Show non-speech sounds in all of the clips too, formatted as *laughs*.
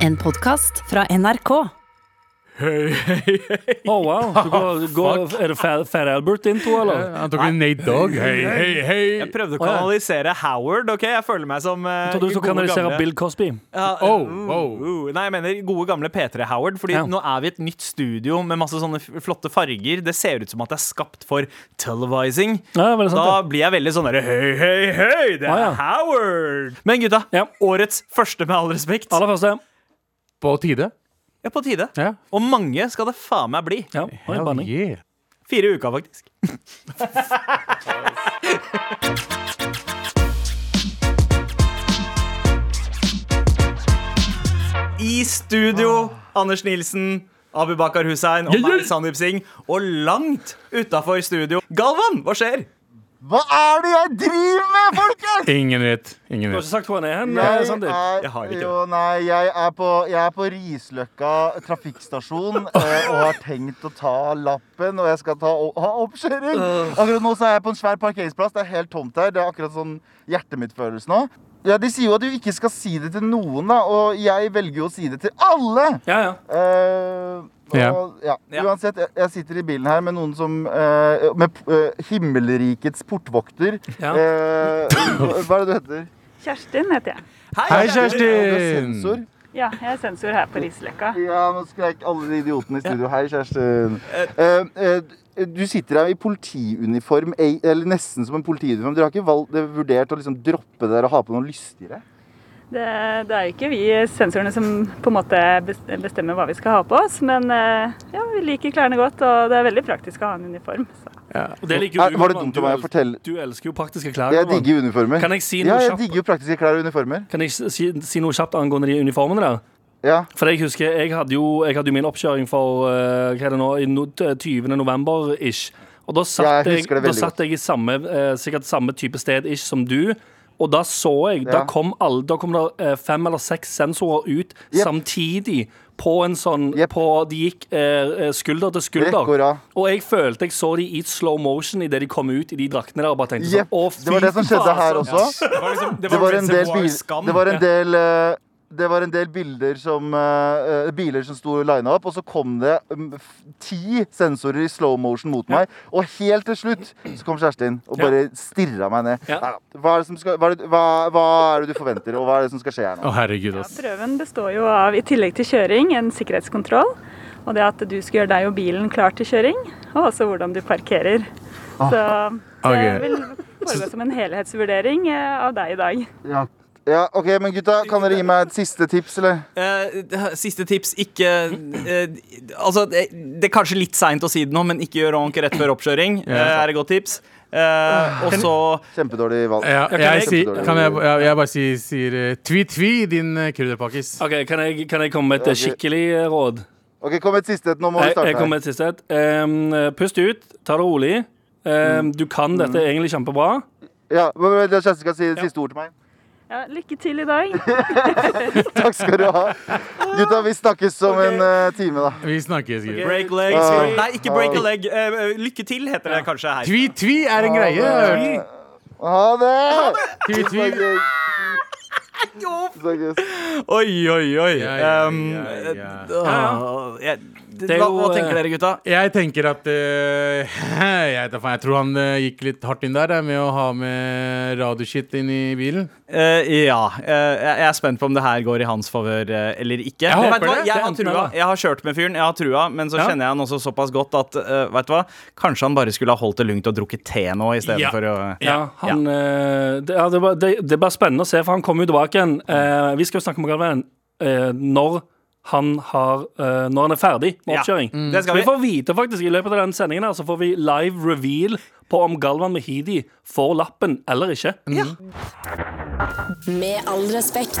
En podkast fra NRK. Hei, hei, hei. Å, wow. Du går, går, er det Fat, Albert Albert-intro, eller? Han tok en Nate Dogg. Hei, hei, hei. Jeg prøvde å kanalisere Howard, OK? Jeg føler meg som uh, Jeg trodde du skulle kanalisere Bill Cosby. Ja, Oh, uh, wow. uh. Nei, jeg mener gode gamle P3 Howard. Fordi Ja. nå er vi i et nytt studio med masse sånne flotte farger. Det ser ut som at det er skapt for televising. Ja, sant, Da blir jeg veldig sånn derre Hei, hei, hei, det er ah, ja. Howard! Men gutta, Ja. årets første, med all respekt. Aller første. På tide. Ja, på tide. Ja. Og mange skal det faen meg bli. Ja, oi, Hell banning. yeah. Fire uker, faktisk. *laughs* I studio, Anders Nilsen, Abu Bakar Hussein og meg, Sandeep Singh. Og langt utafor studio, Galvan, hva skjer? Hva er det jeg driver med, folkens?! Ingen vet. Ingen Du har ikke sagt hvor han er hen, Jeg er, Jeg har ikke jo, nei, jeg er på, jeg er på Risløkka trafikkstasjon eh, og har tenkt å ta lappen, og jeg skal ta, ha oppkjøring. Akkurat nå så er jeg på en svær parkeringsplass. Det er helt tomt her. Det er akkurat sånn hjertet mitt føles nå. Ja, De sier jo at du ikke skal si det til noen, da, og jeg velger jo å si det til alle. Ja, ja. Eh, og, Ja. ja. Uansett, jeg, jeg sitter i bilen her med noen som eh, Med eh, himmelrikets portvokter. Ja. Eh, hva er det du heter? Kjerstin heter jeg. Hei, Du er Kjerstin! sensor. Ja, jeg er sensor her på Risløkka. Ja, nå skrek alle de idiotene i studio. Hei, Kjerstin. Eh, eh, du sitter her i politiuniform, eller nesten som en politiuniform. Dere har ikke valgt, vurdert å liksom droppe det der og ha på noe lystigere? Det, det er jo ikke vi sensorene som på en måte bestemmer hva vi skal ha på oss, men eh, ja, vi liker klærne godt, og det er veldig praktisk å ha en uniform. Så. Og det liker jo Er, var det dumt av meg å fortelle? Du elsker jo praktiske klær. Jeg digger digger uniformer. Kan jeg si Ja, jeg kjapt? digger jo praktiske klær og uniformer. Kan jeg si, si noe kjapt angående de uniformene der? Ja. For jeg husker, jeg hadde jo, jeg hadde jo min oppkjøring for eh, hva er det nå, i no, 20. november-ish. Og da satt, Ja, jeg jeg, da satt jeg i samme, eh, sikkert samme type sted ish som du. Og da så jeg Da kom, alle, da kom det eh, fem eller seks sensorer ut yep. samtidig på en sånn yep. på, De gikk eh, eh, skulder til skulder. Rekora. og jeg følte jeg så de i slow motion idet de kom ut i de draktene der. Og bare tenkte yep. sånn, å, fy, Det var det som skjedde her så- også. Det var, liksom, det Det var en del, det var en del eh, det var en del bilder som, eh, biler som sto lina opp, og så kom det um, f- ti sensorer i slow motion mot meg. Og helt til slutt så kom Kjerstin og Ja. bare stirra meg ned. Ja. Hva, er det som skal, hva, er det, hva, hva er det du forventer, og hva er det som skal skje her nå? Å, herregud, herregud, Ja, prøven består jo av, i tillegg til kjøring, en sikkerhetskontroll. Og det at du skal gjøre deg og bilen klar til kjøring, og også hvordan du parkerer. Så det okay. vil foregå som en helhetsvurdering eh, av deg i dag. Ja. Ja, OK, men gutta, kan dere gi meg et siste tips, eller? Eh, siste tips, ikke eh, Altså, det, det er kanskje litt seint å si det nå, men ikke gjør ordentlig rett før oppkjøring. Ja. eh, er et godt tips. Eh, og så Kjempedårlig valg. Ja, kan jeg, jeg- si, kan jeg, jeg, jeg bare sier, sier eh, tvi-tvi, din uh, krydderpakkis. Ok, kan jeg, kan jeg komme med et eh, skikkelig eh, råd? OK, kom med et siste et. Nå må vi starte jeg jeg med et siste et. Em, pust ut, ta det rolig. Em, du kan dette egentlig kjempebra. Ja, men Kjersti skal si det siste ord til meg. Ja, lykke til i dag. *laughs* Takk skal du ha. Gutta, vi snakkes om en uh, time, da. Vi snakkes. Okay. break legs. Uh, Nei, ikke break a leg. Eh, eh, lykke til, heter det kanskje her. Tvi-tvi er en greie. jeg har. Ha det! Tvi-tvi. Snakkes. Oi, oi, oi. Ja, ja, Um, ja, ja. Det er hva, jo, hva tenker eh, dere, gutta? Jeg tenker at uh, *laughs* jeg, vet jeg tror han uh, gikk litt hardt inn der med å ha med radioshit inn i bilen. Uh, ja. eh, jeg er spent på om det her går i hans favør eller ikke. Jeg håper hva? det. Jeg Det har, trua. jeg har kjørt med fyren, jeg har trua, men så Ja. kjenner jeg han også såpass godt at vet du hva? Kanskje han bare skulle ha holdt det lugnt og drukket te nå i stedet Ja. for å Ja, han, det, det, det, er bare spennende å se, for han kommer jo tilbake igjen. Eh, vi skal jo snakke med Galvan når han har uh, Når han er ferdig med Ja. oppkjøring. Det skal vi vi. får vite faktisk I løpet av den sendingen her Så får vi live reveal på om Galvan Mehidi får lappen eller ikke. Ja. Med all respekt.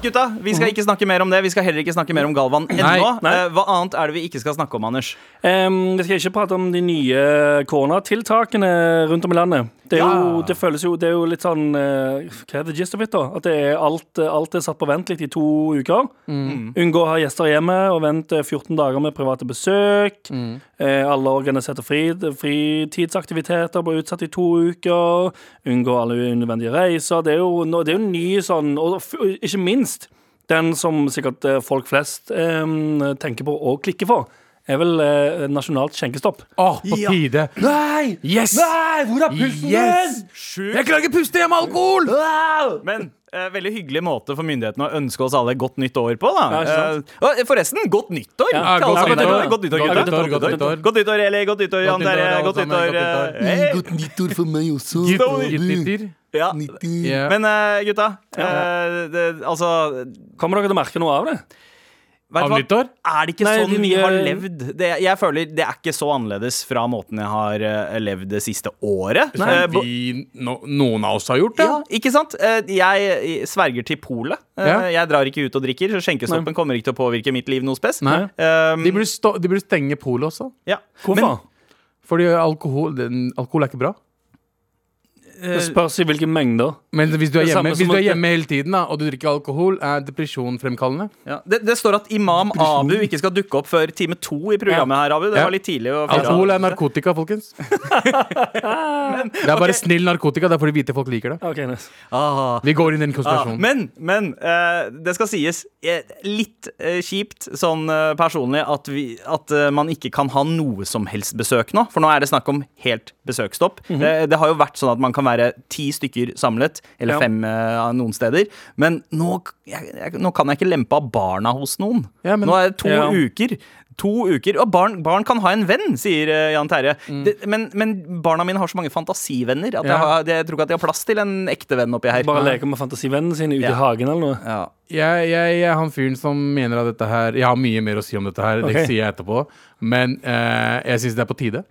Gutta, vi skal ikke snakke mer om det. Vi skal heller ikke snakke mer om Galvan ennå. Nei. Eh, hva annet er det vi ikke skal snakke om, Anders? Um, vi skal ikke prate om de nye koronatiltakene rundt om i landet. Det, er jo, Ja. det føles jo Det er jo litt sånn uh, Hva er det gist of it, da? At det er alt, eh, alt er satt på vent litt i to uker. Unngå å ha gjester hjemme og vent eh, 14 dager med private besøk. Eh, alle organiserte fri, fritidsaktiviteter ble utsatt i to uker. Unngå alle unødvendige reiser. Det er jo, det er jo ny sånn Og ikke minst Den som sikkert eh, folk flest eh, tenker på å klikke for, er vel eh, nasjonalt skjenkestopp. Åh, på tide. Nei! Yes! Nei, hvor er pulsen Yes! Sjukt. Jeg klarer ikke puste, jeg med alkohol! Men eh, veldig hyggelig måte for myndighetene å ønske oss alle godt nytt år på. da Ja, ikke? Eh, og Forresten, godt nyttår! Ja, til alle godt sammen. nyttår. Godt nyttår, Godt gutta. nyttår, godt nyttår. Godt nyttår, Eli. Godt nyttår, Jan nyttår, Terje. alle Godt sammen. nyttår. Godt eh, hei. Godt nyttår for meg også. Gitt- Gitt-nytter. Ja. Ja. Men eh, gutta, eh, det, altså Kommer dere til å merke noe av det? Vet Av nyttår? Er det ikke Nei, sånn vi har levd? Det, jeg føler det er ikke så annerledes fra måten jeg har uh, levd det siste året. Som uh, Vi, no, noen av oss har gjort det. Ja, ikke sant? Uh, Jeg sverger til polet. Ja. Jeg drar ikke ut og drikker, så skjenkestoppen kommer ikke til å påvirke mitt liv noe spes. Um, De burde, stå, de burde stenge polet også. ja. Hvorfor? Fordi alkohol, den, alkohol er ikke bra. Det spørs i hvilke mengder. Men hvis du er hjemme, du er hjemme hele tiden da, og du drikker alkohol, er depresjonfremkallende. Ja. Det, det står at imam Abu ikke skal dukke opp før time to i programmet her, Abu. Det var litt tidlig å. Alkohol er narkotika, folkens. *laughs* Det er bare snill narkotika. Det er fordi hvite folk liker det. Nice. Ah. Vi går inn i den Ah, konspirasjonen. men men eh, det skal sies eh, litt eh, kjipt sånn eh, personlig at, vi, at eh, man ikke kan ha noe som helst besøk nå. For nå er det snakk om helt besøksstopp. Mhm. det, det har jo vært sånn at man kan være ti stykker samlet, eller Ja. fem uh, noen steder. Men nå, jeg, jeg, nå kan jeg ikke lempe av barna hos noen. Ja, men- nå er det to Ja. uker. To uker, Og barn, barn kan ha en venn, sier eh, Jan Terje. Det, men, men barna mine har så mange fantasivenner at Mm. Ja. jeg, har, jeg tror ikke at de har plass til en ekte venn oppi her. Bare leke med fantasivennene sine ute Ja. i hagen eller noe. Ja. Jeg, jeg, jeg er han fyren som mener at dette her Jeg har mye mer å si om dette her, okay. det sier jeg etterpå. Men eh, jeg syns det er på tide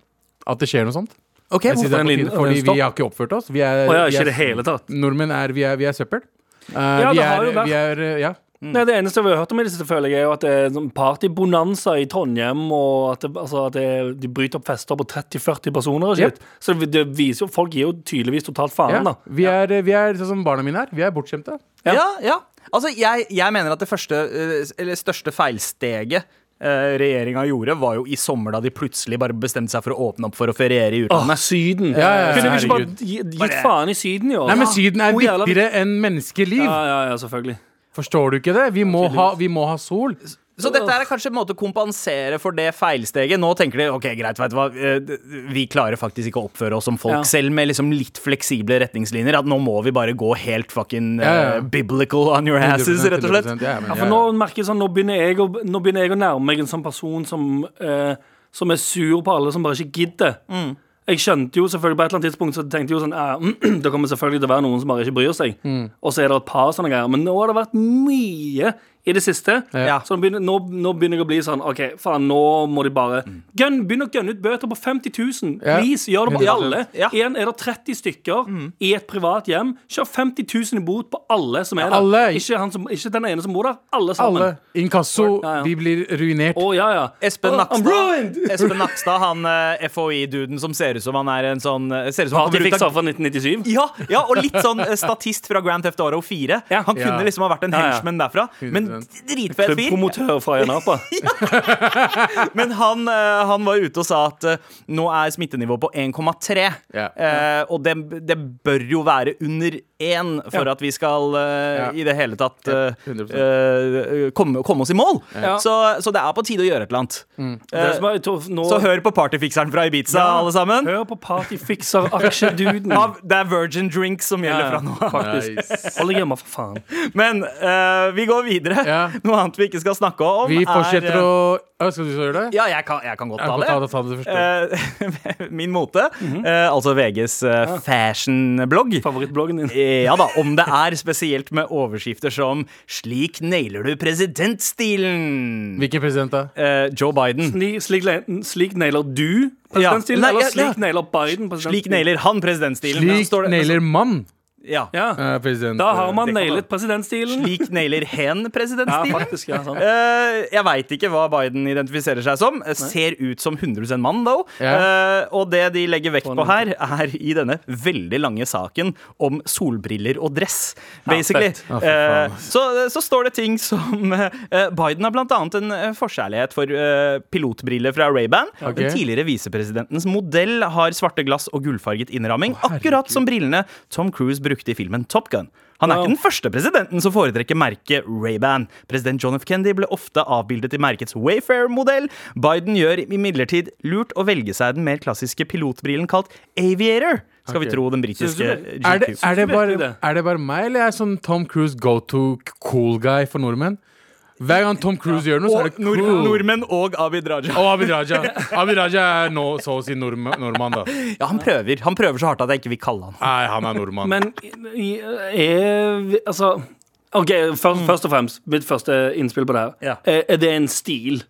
at det skjer noe sånt. Ok, Jeg hvorfor den en på liten- tide, fordi vi har ikke oppført oss. Vi er, Å ja, vi ikke er- i det hele tatt. Nordmenn er Vi er, vi er søppel. Uh, Ja, vi, det har er, jo vært- vi er eh, Ja. Nei, Det eneste vi har hørt om i det siste, føler jeg, er jo at det er sånn partybonanza i Trondheim, og at, det, altså, at det, de bryter opp fester på 30-40 personer og shit. Så det, det viser jo Folk gir jo tydeligvis totalt faen, ja. da. Vi, er, vi er sånn som barna mine er. Vi er bortskjemte. Ja. Ja, ja. Altså, jeg, jeg mener at det første, eh, eller største feilsteget eh, regjeringa gjorde, var jo i sommer, da de plutselig bare bestemte seg for å åpne opp for å feriere i Åh. Syden. Ja, ja, ja, Kunne vi ikke bare gitt faen i Syden i år? Nei, men Syden er viktigere enn menneskeliv. Ja, ja, ja, selvfølgelig. Forstår du ikke det? Vi må, ha, vi må ha sol. Så dette er kanskje en måte å kompensere for det feilsteget. Nå tenker de ok, greit, vet du hva, eh, vi klarer faktisk ikke å oppføre oss som folk, Ja. selv med liksom litt fleksible retningslinjer. At nå må vi bare gå helt fucking Ja, ja. biblical on your asses, rett og slett. Ja, for nå merker jeg sånn, nå begynner jeg å, nå begynner jeg å nærme meg en sånn person som, uh, som er sur på alle som bare ikke gidder. Mm. Jeg skjønte jo selvfølgelig På et eller annet tidspunkt så tenkte jeg jo sånn eh, Det kommer selvfølgelig til å være noen som bare ikke bryr seg. Mm. Og så er det et par sånne greier. Men nå har det vært mye i det siste. Ja. Så nå begynner, nå, nå begynner jeg å bli sånn OK, faen, nå må de bare Gun, Begynn å gønne ut bøter på 50 000. Ja. Please, gjør det på 100%. alle. Ja. En er det 30 stykker i et privat hjem. Kjør 50 000 i bot på alle som er der. Alle. Ikke, han som, ikke den ene som bor der. Alle sammen. Alle. Inkasso, Ja, ja. vi blir ruinert. Oh, ja, ja. Espen Nakstad! *laughs* Espen Nakstad han eh, FHI-duden som ser ut som han er en sånn eh, Ser ut som han fikk fra 1997. ja, ja, og litt sånn eh, statist fra Grand Theft Auto 4. Ja. Han kunne Ja. liksom ha vært en Ja, ja. henchman derfra. Men 100%. Dritfet fyr. Promotør fra *laughs* Janapa. Men han, eh, han var ute og sa at eh, nå er smittenivået på 1,3. Ja. Eh, og det, det bør jo være under 1 for Ja. at vi skal eh, Ja. i det hele tatt eh, 100%. eh, komme, komme oss i mål. Ja. Så, så det er på tide å gjøre et eller annet. Mm. er, to- nå, Så hør på partyfikseren fra Ibiza, alle sammen. hør på Partyfikser-aksjeduden. *laughs* Det er Virgin Drinks som gjelder ja, fra nå av. Nice. Hold deg hjemme, for faen. Men vi går videre. Ja. *laughs* Noe annet vi ikke skal snakke om, Vi fortsetter er å Å, Skal du så gjøre det? Ja, jeg kan, jeg kan godt Jeg ta det. ta det, ta det. Eh, *laughs* min mote, eh, altså VGs uh, fashionblogg. Favorittbloggen din. Eh, Ja da, om det *laughs* er spesielt med overskrifter som 'Slik nailer du presidentstilen'. Hvilken president, da? Eh, Joe Biden. Slik, slik, slik nailer du presidentstilen, Ja. Nei, eller slik ja. nailer Biden presidentstilen? Slik nailer han presidentstilen. Slik nailer mann Ja. Ja, eh, president. Da har man nailet presidentstilen. Slik nailer hen Ja, presidentstilen. faktisk. Ja, sånn. Jeg veit ikke hva Biden identifiserer seg som. Ser ut som 100 mann, though. Ja. Eh, og det de legger vekt På her, er i denne veldig lange saken om solbriller og dress, basically. Ja, så, så står det ting som Biden har blant annet en forkjærlighet for pilotbriller fra Ray-Ban. Okay. Den tidligere visepresidentens modell har svarte glass og gullfarget innramming, akkurat som brillene Tom Cruise brukte i filmen Top Gun. Han er Wow. ikke den første presidenten som foretrekker merket Ray-Ban. President John F. Kennedy ble ofte avbildet i merkets Wayfair-modell. Biden gjør imidlertid lurt å velge seg den mer klassiske pilotbrillen kalt Aviator, skal vi tro den britiske Er det, GQ. er, det bare, er det bare meg, eller er jeg sånn Tom Cruise go to cool guy for nordmenn? Hver gang Tom Cruise gjør noe, så er det nord cool. nordmenn og Abid Raja. Og Abid Raja. Abid Raja er nå så å si nordm- nordmann, da. Ja, han prøver. Han prøver så hardt at jeg ikke vil kalle han Nei, han er nordmann. Men er Altså OK, først, først og fremst, mitt første innspill på det her. Ja. Er, er det en stil?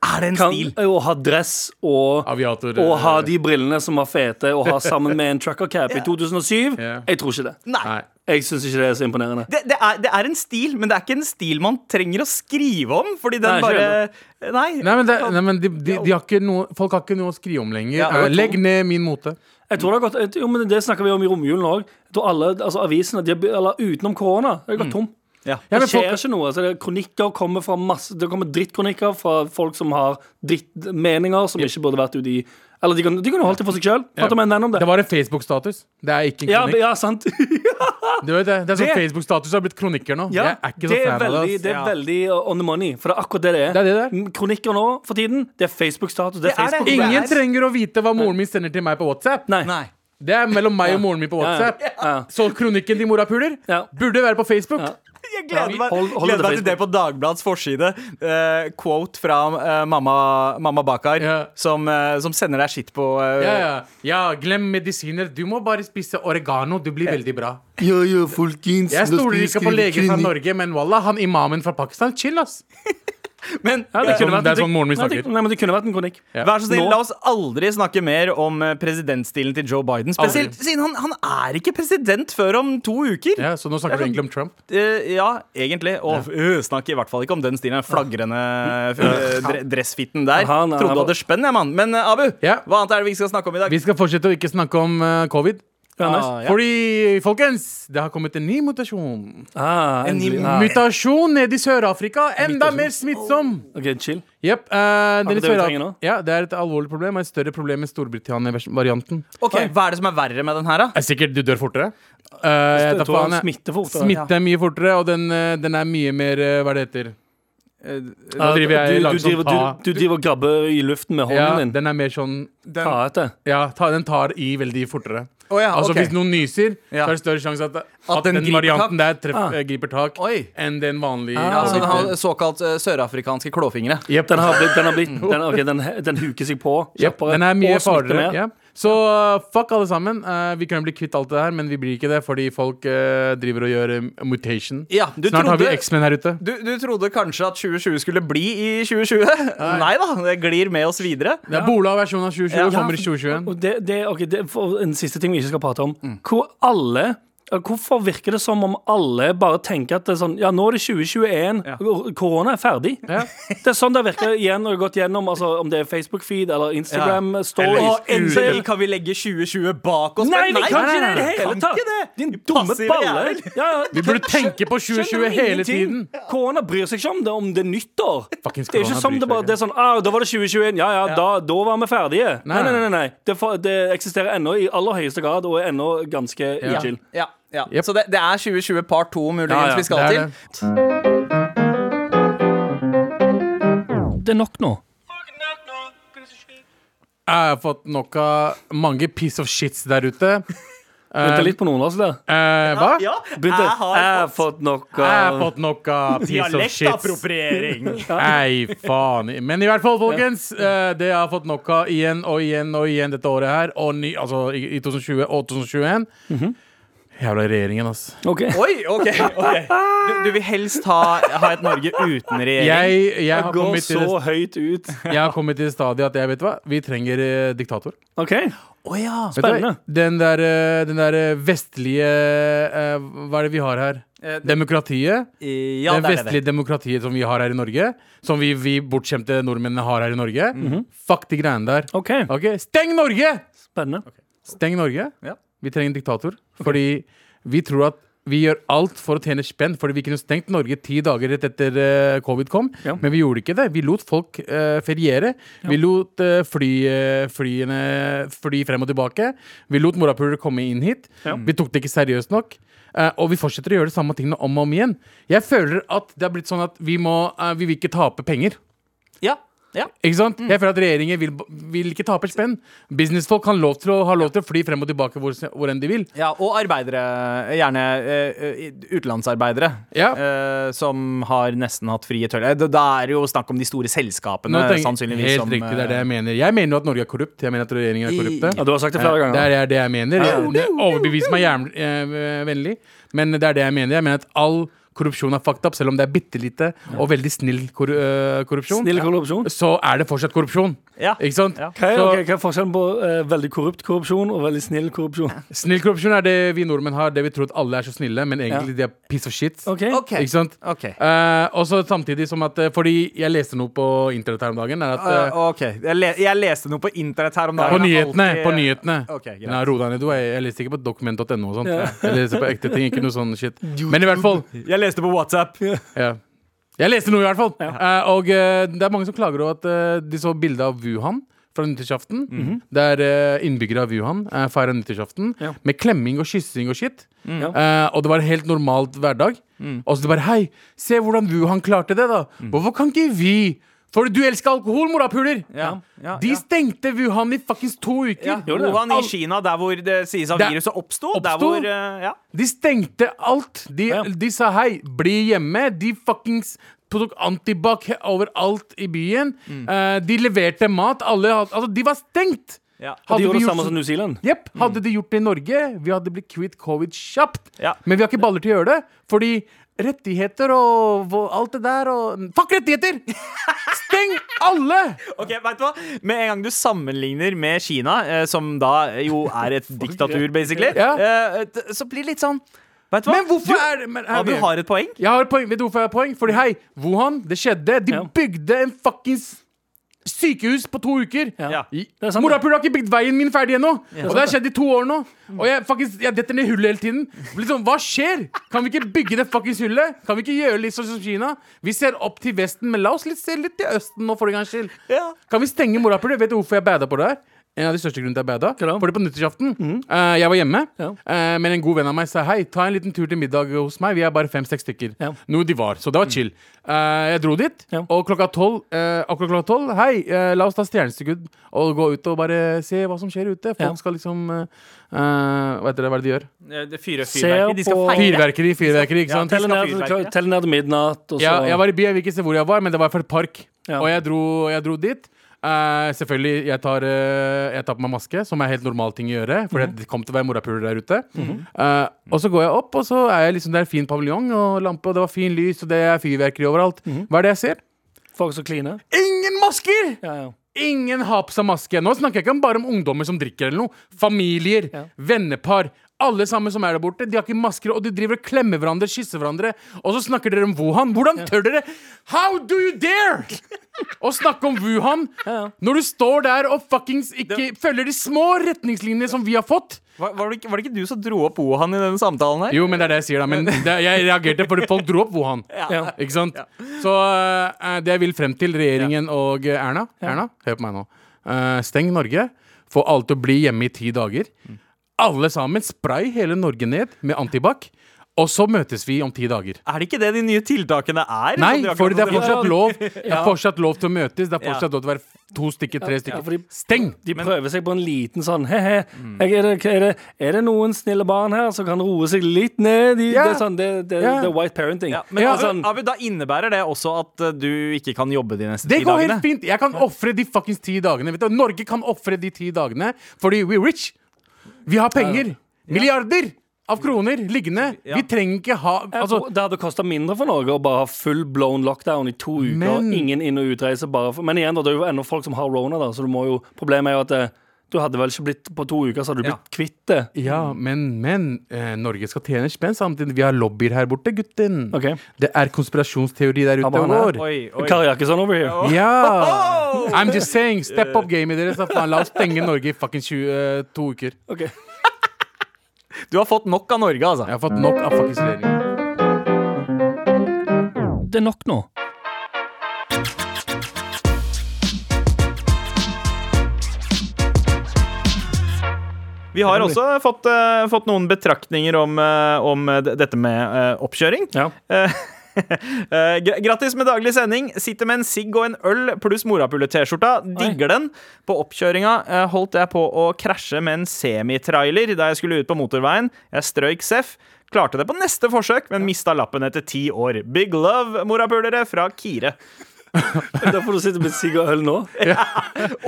Er det en Kan, stil? å ha dress og Aviator. og ha eh, de brillene som var fete, og ha sammen med en trucker cap i *laughs* 2007? Yeah. Jeg tror ikke det. Nei. Jeg syns ikke det er så imponerende. Det, det, er, det er en stil, men det er ikke en stil man trenger å skrive om. Fordi den Nei, bare Nei. Nei, men, det, nei, men de, de, de har ikke noe, folk har ikke noe å skrive om lenger. Ja, Eh, Legg ned min mote. Jeg tror det har gått Jo, men Det snakker vi om i romjulen òg. Altså, avisene, de eller utenom korona, det har gått tom. Ja. Ja, Det skjer folk- ikke noe. Altså, det er kronikker kommer fra masse Det kommer drittkronikker fra folk som har drittmeninger som ikke burde vært ute i Eller de kan, de kan jo holde det for seg sjøl. Ja. med en om det. Det var en Facebook-status. Det er ikke en kronikk. ja, sant. *laughs* Du vet det, det er sånn Det- Facebook-status har blitt kronikker nå. Ja, jeg er ikke så det er fan av det. veldig, det er Ja. veldig uh, on the money. For det er akkurat det det er. Det er det. Mm, Kronikker nå for tiden, det er Facebook-status. Det er Det er det. Facebook Ingen Det er- trenger å vite hva moren min sender til meg på WhatsApp. Nei. Nei. Det er mellom meg og moren min på Ja, ja. WhatsApp. Ja. Så kronikken til morapuler Ja. burde være på Facebook. Jeg gleder meg, Hold- hold gleder meg til det på Dagbladets forside. Uh, quote fra uh, mamma, mamma Bakar, yeah. som, uh, som sender deg skitt på Ja, ja. ja, glem medisiner. Du må bare spise oregano. Du blir veldig bra. Ja, ja, folkens. Jeg stoler ikke på leger fra Norge, men wallah, han imamen fra Pakistan, chill, ass. Men Ja, Det kunne sånn- det er sånn moren min snakker. Nei, men det kunne vært en kronikk. Ja. vær så snill, la oss aldri snakke mer om eh, presidentstilen til Joe Biden. Spesielt Aldri. siden han, han er ikke president før om to uker. Ja, Så nå snakker du egentlig om Trump? Uh, ja, egentlig. Og øh, snakk i hvert fall ikke om den stilen. Flagrende uh, dressfitten der. Han er- Trodde du hadde spenn, jeg, mann. Men Abu, Ja. hva annet er det vi skal snakke om i dag? Vi skal fortsette å ikke snakke om covid. Ja, nice. Ah, ja. Fordi, folkens, det har kommet en ny mutasjon. Ah, En ny. Ah. Mutasjon nede i Sør-Afrika. Enda mer smittsom. OK, chill. yep, uh, den det nå? ja, det er et alvorlig problem. Og et større problem med Storbritannia-varianten. Ok, Hva er det som er verre med den her, da? Er sikkert du dør fortere. Uh, jeg. smitter fortere. Smitte er mye fortere, og den, eh, den er mye mer eh, Hva det heter Nå driver jeg du, du, langsomt driver, du, du driver og grabber i luften med Ja, hånden din. den er mer sånn Ta etter. Ja, ta, den tar i veldig fortere. Å ja, Altså okay. Hvis noen nyser, Ja. så er det større sjanse at, at, den den, griper varianten der treff, Ah. eh, griper tak Oi. enn den vanlige. Ah. Altså, den har såkalt uh, sørafrikanske klåfingre. Yep. Den har blitt, den, har blitt den, okay, den, den huker seg på Yep. den er mye farligere. Ja. Så uh, fuck alle sammen. Uh, vi kan bli kvitt alt det her, men vi blir ikke det fordi folk uh, driver og gjør mutation. Ja, du Snart har vi X-Men her ute. Du, du trodde kanskje at 2020 skulle bli i 2020? *laughs* Nei da, det glir med oss videre. Det er Bola-versjonen av 2020 Ja. kommer i 2021. Det, det, ok, det for en siste ting vi ikke skal prate om. Mm. Hvor alle Hvorfor virker det som om alle bare tenker at det er sånn Ja, nå er det 2021. Ja. Korona er ferdig. Ja. Det er sånn det virker igjen når du har gått gjennom altså, Om det er Facebook-feed eller Instagram stories. Og endelig kan vi legge 2020 bak oss. Nei, vi kan ikke det i det hele tatt! Din dumme balle. Vi burde tenke på 2020 hele tiden. Korona bryr seg ikke om det om det er nyttår. Fuckings Det er ikke som bryr det bare. Det er sånn ah, Da var det 2021. Ja ja, Da, da var vi ferdige. Nei, Nei. nei, nei. Det, det eksisterer ennå i aller høyeste grad og er ennå ganske Ja. chill. Ja, ja. Yep. Så det, det er 2020 part 2 muligens Ja, ja, vi skal det til. det. Det er nok nå. Jeg har fått nok av mange piece of shits der ute. *laughs* Begynte litt på nordnorsk der. Eh, hva? Ja, jeg har jeg har fått nok Jeg har fått nok av *laughs* piece of shits. Dialektappropriering. *laughs* Nei, faen. Men i hvert fall, folkens. eh, Det jeg har fått nok av igjen og igjen og igjen dette året her, og ny, altså i i 2020 og 2021 Jævla regjeringen, altså. Okay. Oi, OK. okay. du, du vil helst ha, ha et Norge uten regjering? Jeg, jeg, har til så høyt ut. jeg har kommet til det stadiet at jeg vet hva, vi trenger eh, diktator. OK. oh, ja. Spennende. Den der, eh, den der eh, vestlige eh, Hva er det vi har her? Eh, Demokratiet. Ja, det det er det. vestlige demokratiet som vi har her i Norge. Som vi, vi bortskjemte nordmennene har her i Norge. Fuck de greiene der. OK. okay. Steng Norge! Spennende. Steng Norge. Ja. Vi trenger en diktator. Fordi vi tror at vi gjør alt for å tjene spenn, fordi vi kunne stengt Norge ti dager rett etter uh, covid kom. Ja. Men vi gjorde ikke det. Vi lot folk uh, feriere. Vi lot uh, fly, flyene fly frem og tilbake. Vi lot morapulere komme inn hit. Ja. Vi tok det ikke seriøst nok. Og vi fortsetter å gjøre de samme tingene om og om igjen. Jeg føler at det har blitt sånn at vi må Vi vil ikke tape penger. Ja, ja. Ikke sant? Jeg føler at regjeringen vil, vil ikke tape spenn. Businessfolk kan lov til å, har lov til å fly frem og tilbake hvor, hvor enn de vil. Ja, og arbeidere, gjerne eh, utenlandsarbeidere, Ja. uh, som har nesten hatt frie tøller. Da- er det jo snakk om de store selskapene, tenker- sannsynligvis. Helt som, riktig, det er det jeg mener. Jeg mener jo at Norge er korrupt. Jeg mener at regjeringen er korrupt. Ja, du har sagt det flere Det er det jeg mener. Overbevis meg jernvennlig, men det er det jeg mener. Jeg mener at all korrupsjon er fucked up, selv om det er bitte lite og veldig snill korru øh, korrupsjon. Snill korrupsjon. Så er det fortsatt korrupsjon. Ja. Ikke sant? Ja. Hva er, okay, hva er forskjellen på uh, veldig korrupt korrupsjon og veldig snill korrupsjon? Snill korrupsjon er det vi nordmenn har, det vi tror at alle er så snille, men egentlig de er piss og shit. Okay. Okay. Ikke sant? Okay. Uh, og så samtidig som at eh, Fordi jeg leste noe på internett her om dagen. Er at, uh, eh, ok, jeg, le jeg leste noe på internett her om dagen. på nyhetene. Alltid- På nyhetene. Okay, greit. Nei, ro deg ned, du. Jeg, jeg leser ikke på dokument.no og sånt. Ja. Jeg leste på ekte ting, ikke noe sånn shit. *laughs* Men i hvert fall. Jeg leste på WhatsApp. Ja. Jeg leste noe, i hvert fall. Eh, og uh, det er mange som klager over at uh, de så bilde av Wuhan fra nyttårsaften. Der uh, innbyggere av Wuhan uh, feira nyttårsaften Ja. med klemming og kyssing og shit. Mm. Og det var en helt normalt hverdag. Og så det bare Hei, se hvordan Wuhan klarte det, da. Hvorfor kan ikke vi? For du elsker alkohol, morapuler! Ja, ja, De ja. stengte Wuhan i fuckings to uker. Ja, det? Wuhan i Kina, der hvor det sies at Der- viruset oppsto. Ja. De stengte alt. De, Ja. de sa hei, bli hjemme. De fuckings tok antibac overalt i byen. Eh, de leverte mat. Alle altså, de var stengt! Ja. Og de gjorde det samme som New Zealand. Yep, Hadde de gjort det i Norge, vi hadde blitt kvitt covid kjapt. Ja. Men vi har ikke baller til å gjøre det, fordi rettigheter og alt det der og Fuck rettigheter! Steng alle! *laughs* Ok, vet du hva? Med en gang du sammenligner med Kina, eh, som da jo er et *laughs* diktatur, basically, Ja. eh, så blir det litt sånn Vet du hva? Men hvorfor du, er det her, ja, du har et poeng. Jeg har et poeng. Vet du hvorfor jeg har et poeng? Fordi hei, Wuhan, det skjedde. De bygde en fuckings sykehus på to uker. Ja. Ja. Morapuler har ikke bygd veien min ferdig ennå! Og det har skjedd i to år nå. Og jeg, faktisk, jeg detter ned hullet hele tiden. Sånn, Hva skjer? Kan vi ikke bygge det fuckings hullet? Kan vi ikke gjøre litt sånn som Kina? Vi ser opp til Vesten, men la oss litt, se litt til Østen nå, for en gangs skyld. Ja. Kan vi stenge morapuler? Vet du hvorfor jeg bada på det her? En av de største grunnene til jeg bada. Hva? Fordi på nyttårsaften eh, Jeg var hjemme, Ja. eh, men en god venn av meg sa hei, ta en liten tur til middag hos meg. Vi er bare fem-seks stykker. Ja. Noe de var. Så det var chill. Eh, jeg dro dit, Ja. og klokka tolv eh, akkurat klokka tolv Hei, eh, la oss ta stjerneskudd og gå ut og bare se hva som skjer ute. Folk Ja. skal liksom eh, Hva heter det, hva er det de gjør? Det fyrer fyrverkeri. De skal feire. Fyrverkeri, fyrverkeri, ikke Ja, sant? Telle ned, midnatt, og så Ja, jeg var i by, jeg vil ikke se hvor jeg var, men det var for et park. Ja. Og jeg dro, jeg dro dit. Eh, selvfølgelig, jeg tar, uh, jeg tar på meg maske, som er helt normal ting å gjøre. For Mhm. det kom til å være morapuler der ute. Eh, og så går jeg opp, og så er jeg liksom, det er fin paviljong og lampe, og det var fin lys, og det er fyrverkeri overalt. Mhm. Hva er det jeg ser? folk som kliner. Ingen masker! Ja, ja. Ingen har på seg maske. Nå snakker jeg ikke bare om ungdommer som drikker eller noe. Familier, Ja. vennepar. Alle sammen som er der borte. De har ikke masker, og de driver og klemmer hverandre, kysser hverandre. Og så snakker dere om Wuhan. Hvordan tør dere? How do you dare? *laughs* Å snakke om Wuhan Ja, ja. når du står der og fuckings ikke følger de små retningslinjene som vi har fått. Var, var, det ikke, var det ikke du som dro opp Wuhan i denne samtalen her? Jo, men det er det jeg sier, da. Men det, jeg reagerte fordi folk dro opp Wuhan. Ja. Ikke sant? Så uh, det jeg vil frem til, regjeringen og Erna Erna hør på meg nå. Uh, steng Norge. Få alle til å bli hjemme i ti dager. Alle sammen. Spray hele Norge ned med antibac. Og så møtes vi om ti dager. Er det ikke det de nye tiltakene er? Nei, for det er fortsatt lov Det er *laughs* fortsatt lov til å møtes. Det er fortsatt lov til å være to stykker, tre Ja, stykker. Steng! De prøver seg på en liten sånn he-he. Mm. Er, det- er, er det noen snille barn her som kan roe seg litt ned? De, Ja. Det er sånn, det, det, Ja. det white parenting. Ja, men Ja. altså, Abu, da innebærer det også at eh, du ikke kan jobbe de neste ti dagene? Det går helt fint. Jeg kan ofre de fuckings ti dagene. Vet du? Norge kan ofre de ti dagene fordi we're rich. Vi har penger. Milliarder av kroner liggende. Vi trenger ikke ha altså, det hadde kosta mindre for Norge å bare ha full blown lockdown i to uker. Men- Ingen inn- og utreise. Bare for, men igjen, det er jo ennå folk som har rona, da, så du må jo Problemet er jo at eh, du hadde vel ikke blitt På to uker så hadde du blitt kvitt det. Ja, men, men eh, Norge skal tjene spenn samtidig. Vi har lobbyer her borte, gutten. Ok. Det er konspirasjonsteori der ute og går. Oi, oi. Kari Jakkesson over here. Ja! *laughs* I'm just saying, step up gamet deres. da faen. La oss stenge Norge i fucking 20, eh, to uker. Ok. Du har fått nok av Norge, altså. Jeg har fått nok av fuckings regjeringen. Det er nok nå. Vi har også fått, uh, fått noen betraktninger om, uh, om dette med uh, oppkjøring. Ja. Eh, *laughs* Grattis med daglig sending. Sitter med en sigg og en øl pluss morapule-T-skjorta. Digger den. På oppkjøringa eh, holdt jeg på å krasje med en semitrailer da jeg skulle ut på motorveien. Jeg strøyk seff. Klarte det på neste forsøk, men mista lappen etter ti år. Big love, morapulere, fra Kire. Da får du sitte med sigg *laughs* og øl nå.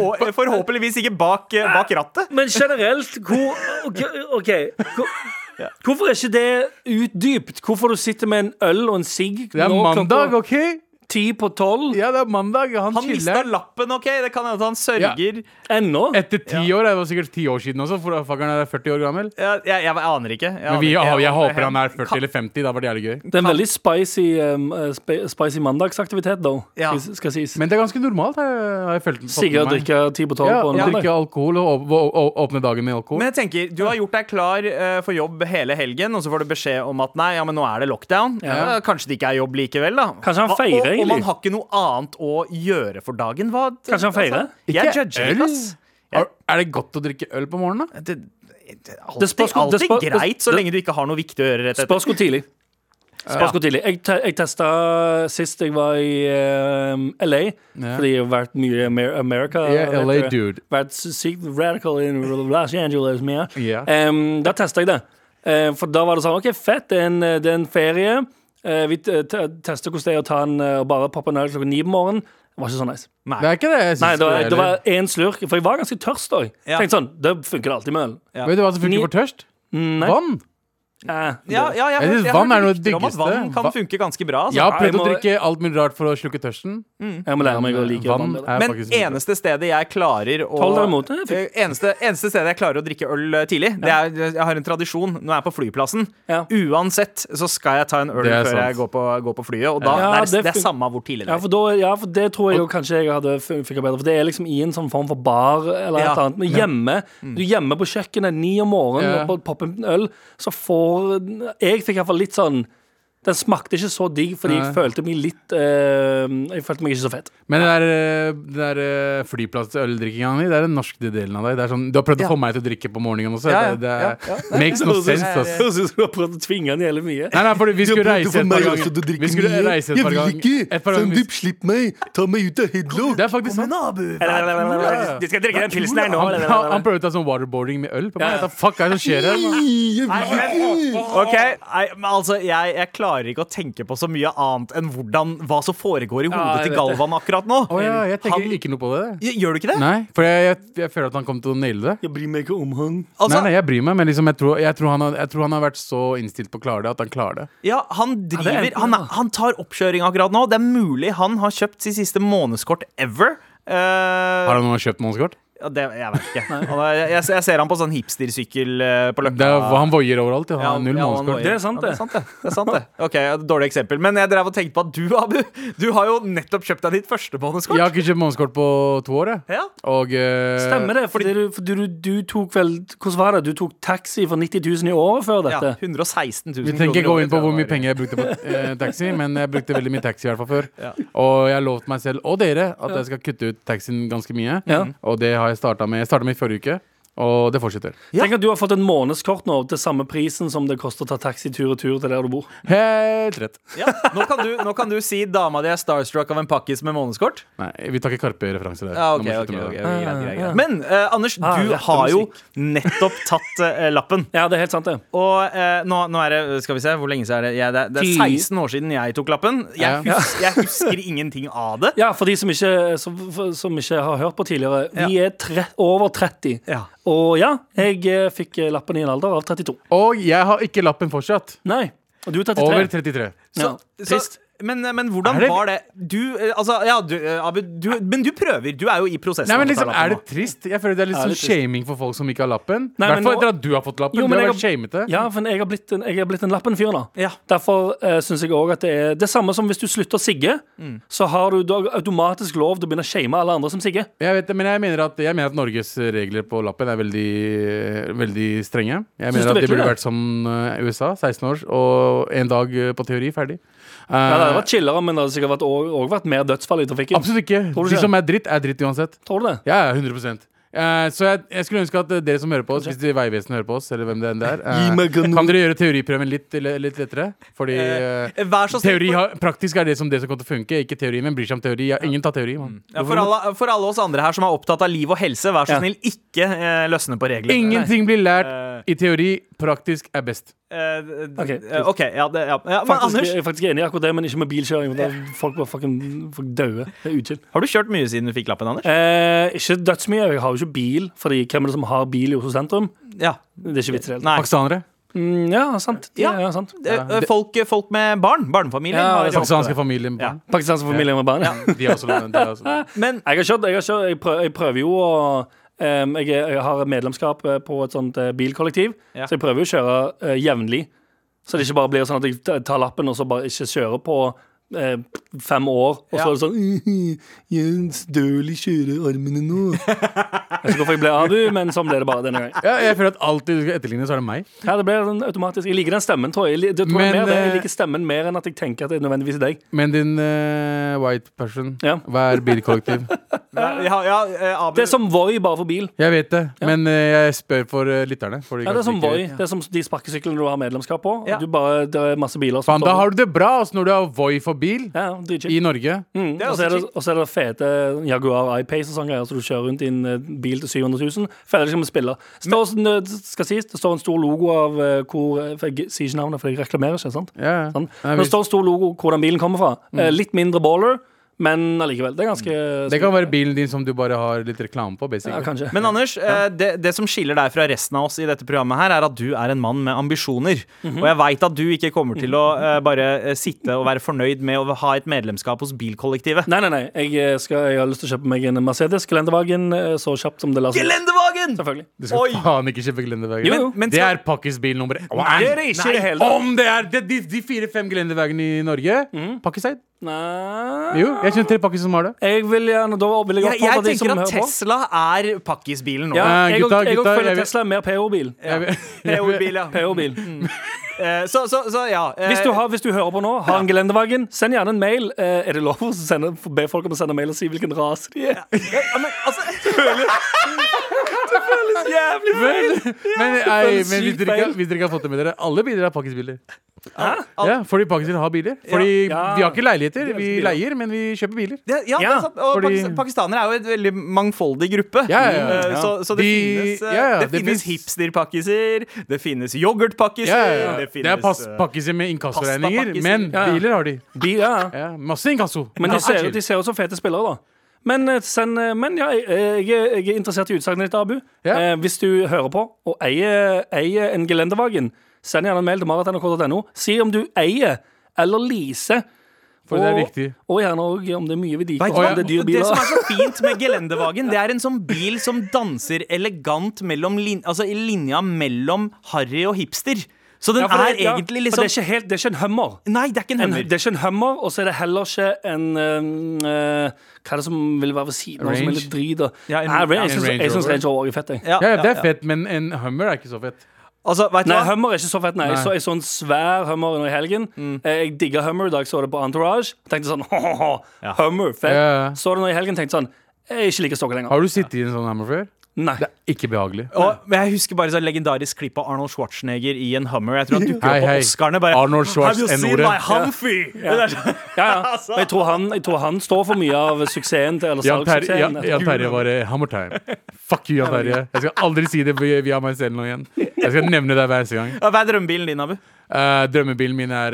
Og eh, forhåpentligvis ikke bak, bak rattet. Men generelt, hvor OK, okay hvor, Hvorfor er ikke det utdypt? Hvorfor du sitter med en øl og en sigg Det er nå mandag, OK? Ti på tolv? Ja, det er mandag. Han, Han mista chiller. lappen, OK? Det kan hende han sørger. Ennå? Etter ti år. Det var sikkert ti år siden også, for fuckeren er 40 år gammel. Ja, jeg, jeg aner ikke. Jeg Men vi, jeg, jeg, håper han er Kan- 40 eller 50. Det hadde vært jævlig gøy. Det er en veldig spicy, um, sp spicy mandagsaktivitet, though. Ja. Skal, sies. Men det er ganske normalt. Har jeg, har jeg følt, Sikkert meg. drikker ti på tolv ja, på en ja. mandag. Drikke alkohol og å- å- å- åpne dagen med alkohol. Men jeg tenker, Du har gjort deg klar uh, for jobb hele helgen, og så får du beskjed om at nei, ja, men nå er det lockdown. Ja. Ja, kanskje det ikke er jobb likevel, da. Kanskje han feirer, og, og man har ikke noe annet å gjøre for dagen. Hva, Kanskje han feirer? Jeg Ikke judger øl? ass. Er, er det godt å drikke øl på morgenen? da? Det, det, Det alltid, spørs alltid det spørs, greit, så det- lenge du ikke har noe viktig å gjøre rett. Spørs hvor tidlig. Spørs hvor tidlig. Jeg, te jeg testa sist jeg var i um, LA, yeah. fordi jeg har vært mye i Amer America. Yeah, LA du. dude. Vært sykt radical in Los Angeles. Yeah. Um, da testa jeg det. Uh, for da var det sånn OK, fett, det er en, det er en ferie. Eh, vi tester hvordan det er å ta en eh, og bare poppe en øl klokka ni på morgenen. Det var ikke så nice. Det er ikke det jeg. Nei, det var, det var én slurk, for jeg var ganske tørst òg. Ja. Tenkte sånn, det funker alltid med øl. Ja. Vet du hva som funker for tørst? Nei. Vann. Eh, Ja, ja, jeg, Jeg jeg vann er noe diggeste. vann kan Va- funke ganske bra. Så. Jeg har prøvd jeg å drikke alt mulig rart for å slukke tørsten. jeg må lære meg å like vann. Vann er Men eneste stedet jeg klarer å. Eh, eneste, eneste stedet jeg klarer å drikke øl eh, tidlig, det er Jeg har en tradisjon når jeg er på flyplassen. Ja. Uansett så skal jeg ta en øl før sant. jeg går på, går på flyet. Og da Ja, det, er, det det er samme hvor tidlig det Ja, er. for, da, ja, for det tror jeg jo kanskje jeg hadde funka bedre. For det er liksom i en sånn form for bar eller et eller annet. Men hjemme, du er hjemme på kjøkkenet ni om morgenen Ja. og popper en øl, så får Jeg fikk iallfall litt sånn Den smakte ikke så digg, fordi jeg følte meg litt eh, Jeg følte meg ikke så fett. Men det der, eh, det der eh, flyplassøldrikkinga mi, det er den norske delen av deg. Det er sånn, du har prøvd Ja. å få meg til å drikke på morgenen også. Ja, ja, Det, det ja, makes no sense, ass. Høres ut som du har prøvd å tvinge den jævlig mye. Nei, nei, fordi vi skulle reise et par ganger. Vi skulle reise et par ganger. Jeg vil ikke! Sandeep, slipp meg! Ta meg ut av headlock! Det er faktisk sant. De skal drikke den pilsen her nå. Han, prøvde å ta sånn waterboarding med øl på meg. Hva fuck er det som skjer her? Ok, altså jeg, jeg klarer ikke å tenke på så mye annet enn hvordan, hva som foregår i hodet til Galvan akkurat nå. Oh, ja, jeg tenker Han- ikke noe på det. Gjør du ikke det? Nei, for jeg, jeg, jeg føler at han kommer til å naile det. Jeg bryr meg ikke om han. Altså, nei, nei, jeg bryr meg, men liksom, jeg, tror, jeg, tror han har, jeg tror han har vært så innstilt på å klare det at han klarer det. Ja, han er driver han, han tar oppkjøring akkurat nå. Det er mulig han har kjøpt sitt siste månedskort ever. Uh, Har han noen kjøpt månedskort? Ja, det, jeg vet ikke. Han er, jeg, jeg ser han på sånn hipstersykkel eh, på Løkka. Er, han voier overalt. Ja. Han Ja, null ja, han månedskort. voier. Det er sant, Ja, det. er sant, det. det, er sant, det. Ok, Dårlig eksempel. Men jeg drev og tenkte på at du, Abu, du har jo nettopp kjøpt deg ditt første månedskort. Jeg har ikke kjøpt månedskort på to år, jeg. Ja. Og uh, Stemmer det? Fordi du, for du, du tok vel Hvordan var det? Du tok taxi for 90 000 i året før Ja, dette? 116 000 Vi trenger ikke gå inn på hvor mye penger jeg brukte på eh, taxi, men jeg brukte veldig mye taxi i hvert fall før. Ja. Og jeg har lovt meg selv og dere at jeg skal kutte ut taxien ganske mye. Ja. Og det har jeg starta med. Jeg starta med i forrige uke, og det fortsetter. Ja. Tenk at du har fått en månedskort nå til samme prisen som det koster å ta taxi tur og tur til der du bor. Helt rett. Ja. Nå, kan du, nå kan du si dama di er starstruck av en pakkis med månedskort. Nei, vi tar ikke Karpe-referanser der. Ja, Nå ok, må vi ok, med det. ok, greit, greit, greit. Men eh, Anders, Ah, du rett har jo nettopp tatt eh, lappen. Ja, det er helt sant, det. Og eh, nå, nå er det Skal vi se, hvor lenge siden er det? Ja, det, er- det Ti. er 16 år siden jeg tok lappen. Jeg, Ja. hus, jeg husker ingenting av det. Ja, for de som ikke, som, som ikke har hørt på tidligere. Vi er tre, over 30. Ja. Og ja, jeg eh, fikk eh, lappen i en alder av 32. Og jeg har ikke lappen fortsatt. Nei. Og du er 33. Over 33. Så, Ja, så trist. Men, men hvordan det- var det Du, eh, altså, ja, du, eh, Abu, du, men du prøver. Du er jo i prosessen. Nei, men liksom, Er det trist? Jeg føler det er litt sånn shaming for folk som ikke har lappen. I hvert fall etter at du har fått lappen. Jo, du men har jeg vært shamete. Ja, for jeg har blitt en, jeg har blitt en lappen-fyr, da. Ja. Derfor uh, syns jeg òg at det er det samme som hvis du slutter å sigge. Så har du, du automatisk lov til å begynne å shame alle andre som sigger. Jeg vet det, men jeg mener, at, jeg mener at Norges regler på lappen er veldig, veldig strenge. Jeg mener at de burde vært som eh, USA, 16 år, og en dag eh, på teori, ferdig. Ja, det hadde Eh, vært chillere, men det hadde sikkert vært, også, også vært mer dødsfall i trafikken. Absolutt ikke. De ikke? som er dritt, er dritt uansett. Tror du det? Ja, ja, 100 Uh, Så jeg, jeg skulle ønske at eh, dere som hører på oss, hvis Vegvesenet hører på oss, eller hvem det enn er, *laughs* eh, en- kan dere gjøre teoriprøven litt, litt lettere? Fordi eh, Eh, Vær så teori har, praktisk er det som det som kommer til å funke, ikke teori. Men bryr seg om teori. Ja, ingen tar teori. Man. Ja, for, alle, for alle oss andre her som er opptatt av liv og helse, vær så Ja. snill, ikke eh, løsne på reglene. Ingenting blir lært Eh, i teori. Praktisk er best. Uh, Ok, eh, OK, ja, det, ja. ja men Faktisk, Anders, jeg er faktisk enig i akkurat det, men ikke med bilkjøring. Da folk bare fucking folk døde. Det er har du kjørt mye siden du fikk lappen, Anders? Eh, ikke dødsmye. Jeg har jo ikke bil, Fordi hvem er det som har bil i Oslo sentrum? Ja. Det er ikke vits i det. Pakistanere. Mm, ja, sant. Ja. Ja, ja, sant. Eh, folk, folk med barn, Barnefamilien. Ja. Pakistanske familier. med Ja. barn. Pakistansk familie med barn. Ja. De også de også. Men Jeg har kjørt, jeg, har kjørt jeg, prøver, jeg prøver jo å em, jeg, er- jeg har medlemskap eh, på et sånt eh, bilkollektiv, Ja. så jeg prøver jo å kjøre uh, jevnlig. Så det ikke bare blir sånn at jeg tar lappen og så bare ikke kjører på eh, fem år, og så Ja. er det sånn Jens dølig kjører armene nå. jeg vet ikke hvorfor jeg ble Abu, men sånn ble det bare denne gangen. Ja, jeg føler at alltid du skal etterligne, så er det meg. Ja, det ble sånn automatisk Jeg liker den stemmen, tror jeg. Jeg li- Det tror jeg, Men, mer, det. jeg eh, liker stemmen mer enn at jeg tenker at det er nødvendigvis deg. Men din eh, white person, Ja. hva er bilkollektiv? *laughs* ja, ja, eh, Abu Det er som Voi, bare for bil. Jeg vet det, men eh, jeg spør for eh, lytterne. for de Ja, det er kanskje som ikke Voi. Det er som de sparkesyklene du har medlemskap på. Ja. Du bare, det er masse biler som Faen, da har du det bra altså, når du har Voi for bil Ja, i Norge. Mm. Og så er det, er det fete Jaguar I-Pace og sånne greier, så du kjører rundt i en eh, bil til 700 000. Føler deg som en spiller. Det står, skal sies, det står en stor logo av eh, hvor eh, For jeg sier ikke navnet, for jeg reklamerer ikke. sant? Ja, ja. Sånn. Men det står en stor logo hvor den bilen kommer fra. Mm. litt mindre baller, men allikevel. Det er ganske Det kan være bilen din som du bare har litt reklame på. ja, kanskje. Men Anders, eh, det, det som skiller deg fra resten av oss i dette programmet, her er at du er en mann med ambisjoner. Mhm. Og jeg veit at du ikke kommer til å eh, bare eh, sitte og være fornøyd med å ha et medlemskap hos bilkollektivet. Nei, nei, nei. Jeg, eh, skal, jeg har lyst til å kjøpe meg en Mercedes Gelendewagen eh, så kjapt som det lar seg Gelendevagen! Selvfølgelig. Du skal Oi! faen ikke kjøpe Gelendewagen. Jo, jo. Men det skal- er pakkisbil nummer én. Det er det ikke i det hele tatt. Om det er det, de, de fire-fem gelendevagene i Norge, Mhm. Pakkiseid. Nei Jo, jeg kjenner tre pakkiser som har det. Jeg vil gjerne, da vil jeg Jeg, jeg oppfordre de som tenker at hører på. Tesla er pakkisbilen nå. Ja, Eh, jeg, gutta, og- jeg gutta, føler jeg vil- Tesla er mer PO-bil. Jeg *laughs* PO-bil, ja. PO-bil. Eh, så, så, så ja. eh, Hvis, du har, hvis du hører på nå, har en gelendervagen, send gjerne en mail. Eh, er det lov å sende, be folk om å sende mail og si hvilken rase de er? ja, men, altså, *laughs* jævlig Men, *laughs* men, ei, men hvis, dere ikke, hvis dere ikke har fått det med dere, alle biler er pakkisbiler. Hæ? Ja, fordi Pakistan har biler. Fordi Ja. vi har ikke leiligheter, vi leier, men vi kjøper biler. Det, ja, det Ja, er sant. Og fordi- pakistanere er jo et veldig mangfoldig gruppe. Ja, ja, ja. Eh, Så, så det De- finnes, eh, ja, ja, det det finnes finnes- hipsterpakkiser, det finnes yoghurtpakkiser, Ja, ja, ja. det Det er finnes pass, eh, pakkiser med inkassoregninger, men Ja, ja. biler har de. Bil, ja. Ja, masse inkasso. Men de ser, de ser ut som fete spillere, da. Men, eh, send, eh, men ja, jeg, jeg, er- er interessert i utsagnet ditt, Abu. Ja. Eh, hvis du hører på og eier, eier en gelendervagen, send gjerne en mail til marat.nrk.no. Si om du eier eller leaser. For det er viktig. Og gjerne også om det er mye vi vedlikehold. Oh, ja. det Det som er så fint med gelendevagen, det er en sånn bil som danser elegant mellom lin altså i linja mellom harry og hipster. Så den Ja, er det- er ja, egentlig liksom Det er ikke, helt, det er ikke en hummer. Nei, det er ikke en En, hummer. det er ikke en hummer, og så er det heller ikke en eh, Hva er det som vil være ved siden av som er Range? litt drit? Ja, en- Nei, jeg syns- Range jeg syns Rover. Range er fett. Jeg. Ja, Ja, det ja, er ja. fett, men en Hummer er ikke så fett. Altså, du Nei, hva? Hummer er ikke så fett. Nei. Jeg Nei. så en sånn svær Hummer nå i helgen. Mm. Eh, Jeg digga Hummer. Da jeg så det på Entourage. Tenkte sånn *laughs* Ja. Hummer, fett. Ja. Så det nå i helgen, tenkte sånn Jeg er ikke like stokke lenger. Har du sittet i en sånn Hummer før? Nei. Det er ikke behagelig. Og, men jeg husker bare sånn legendarisk klipp av Arnold Schwarzenegger i en Hummer. Jeg tror han *laughs* dukker opp på. Oscarene. Bare, Arnold Have you seen Schwarzenegger. my Humphy? Det er sånn- *laughs* Ja, ja. Og *laughs* jeg, tror han, jeg tror han står for mye av suksessen til Eller salgssuksessen. Jan Terje var eh, Hammer Time. Fuck you, Jan Terje. Jeg skal aldri si det via meg selv nå igjen. Jeg skal nevne det hver eneste gang. Hva er drømmebilen din, Abu? Uh, drømmebilen min er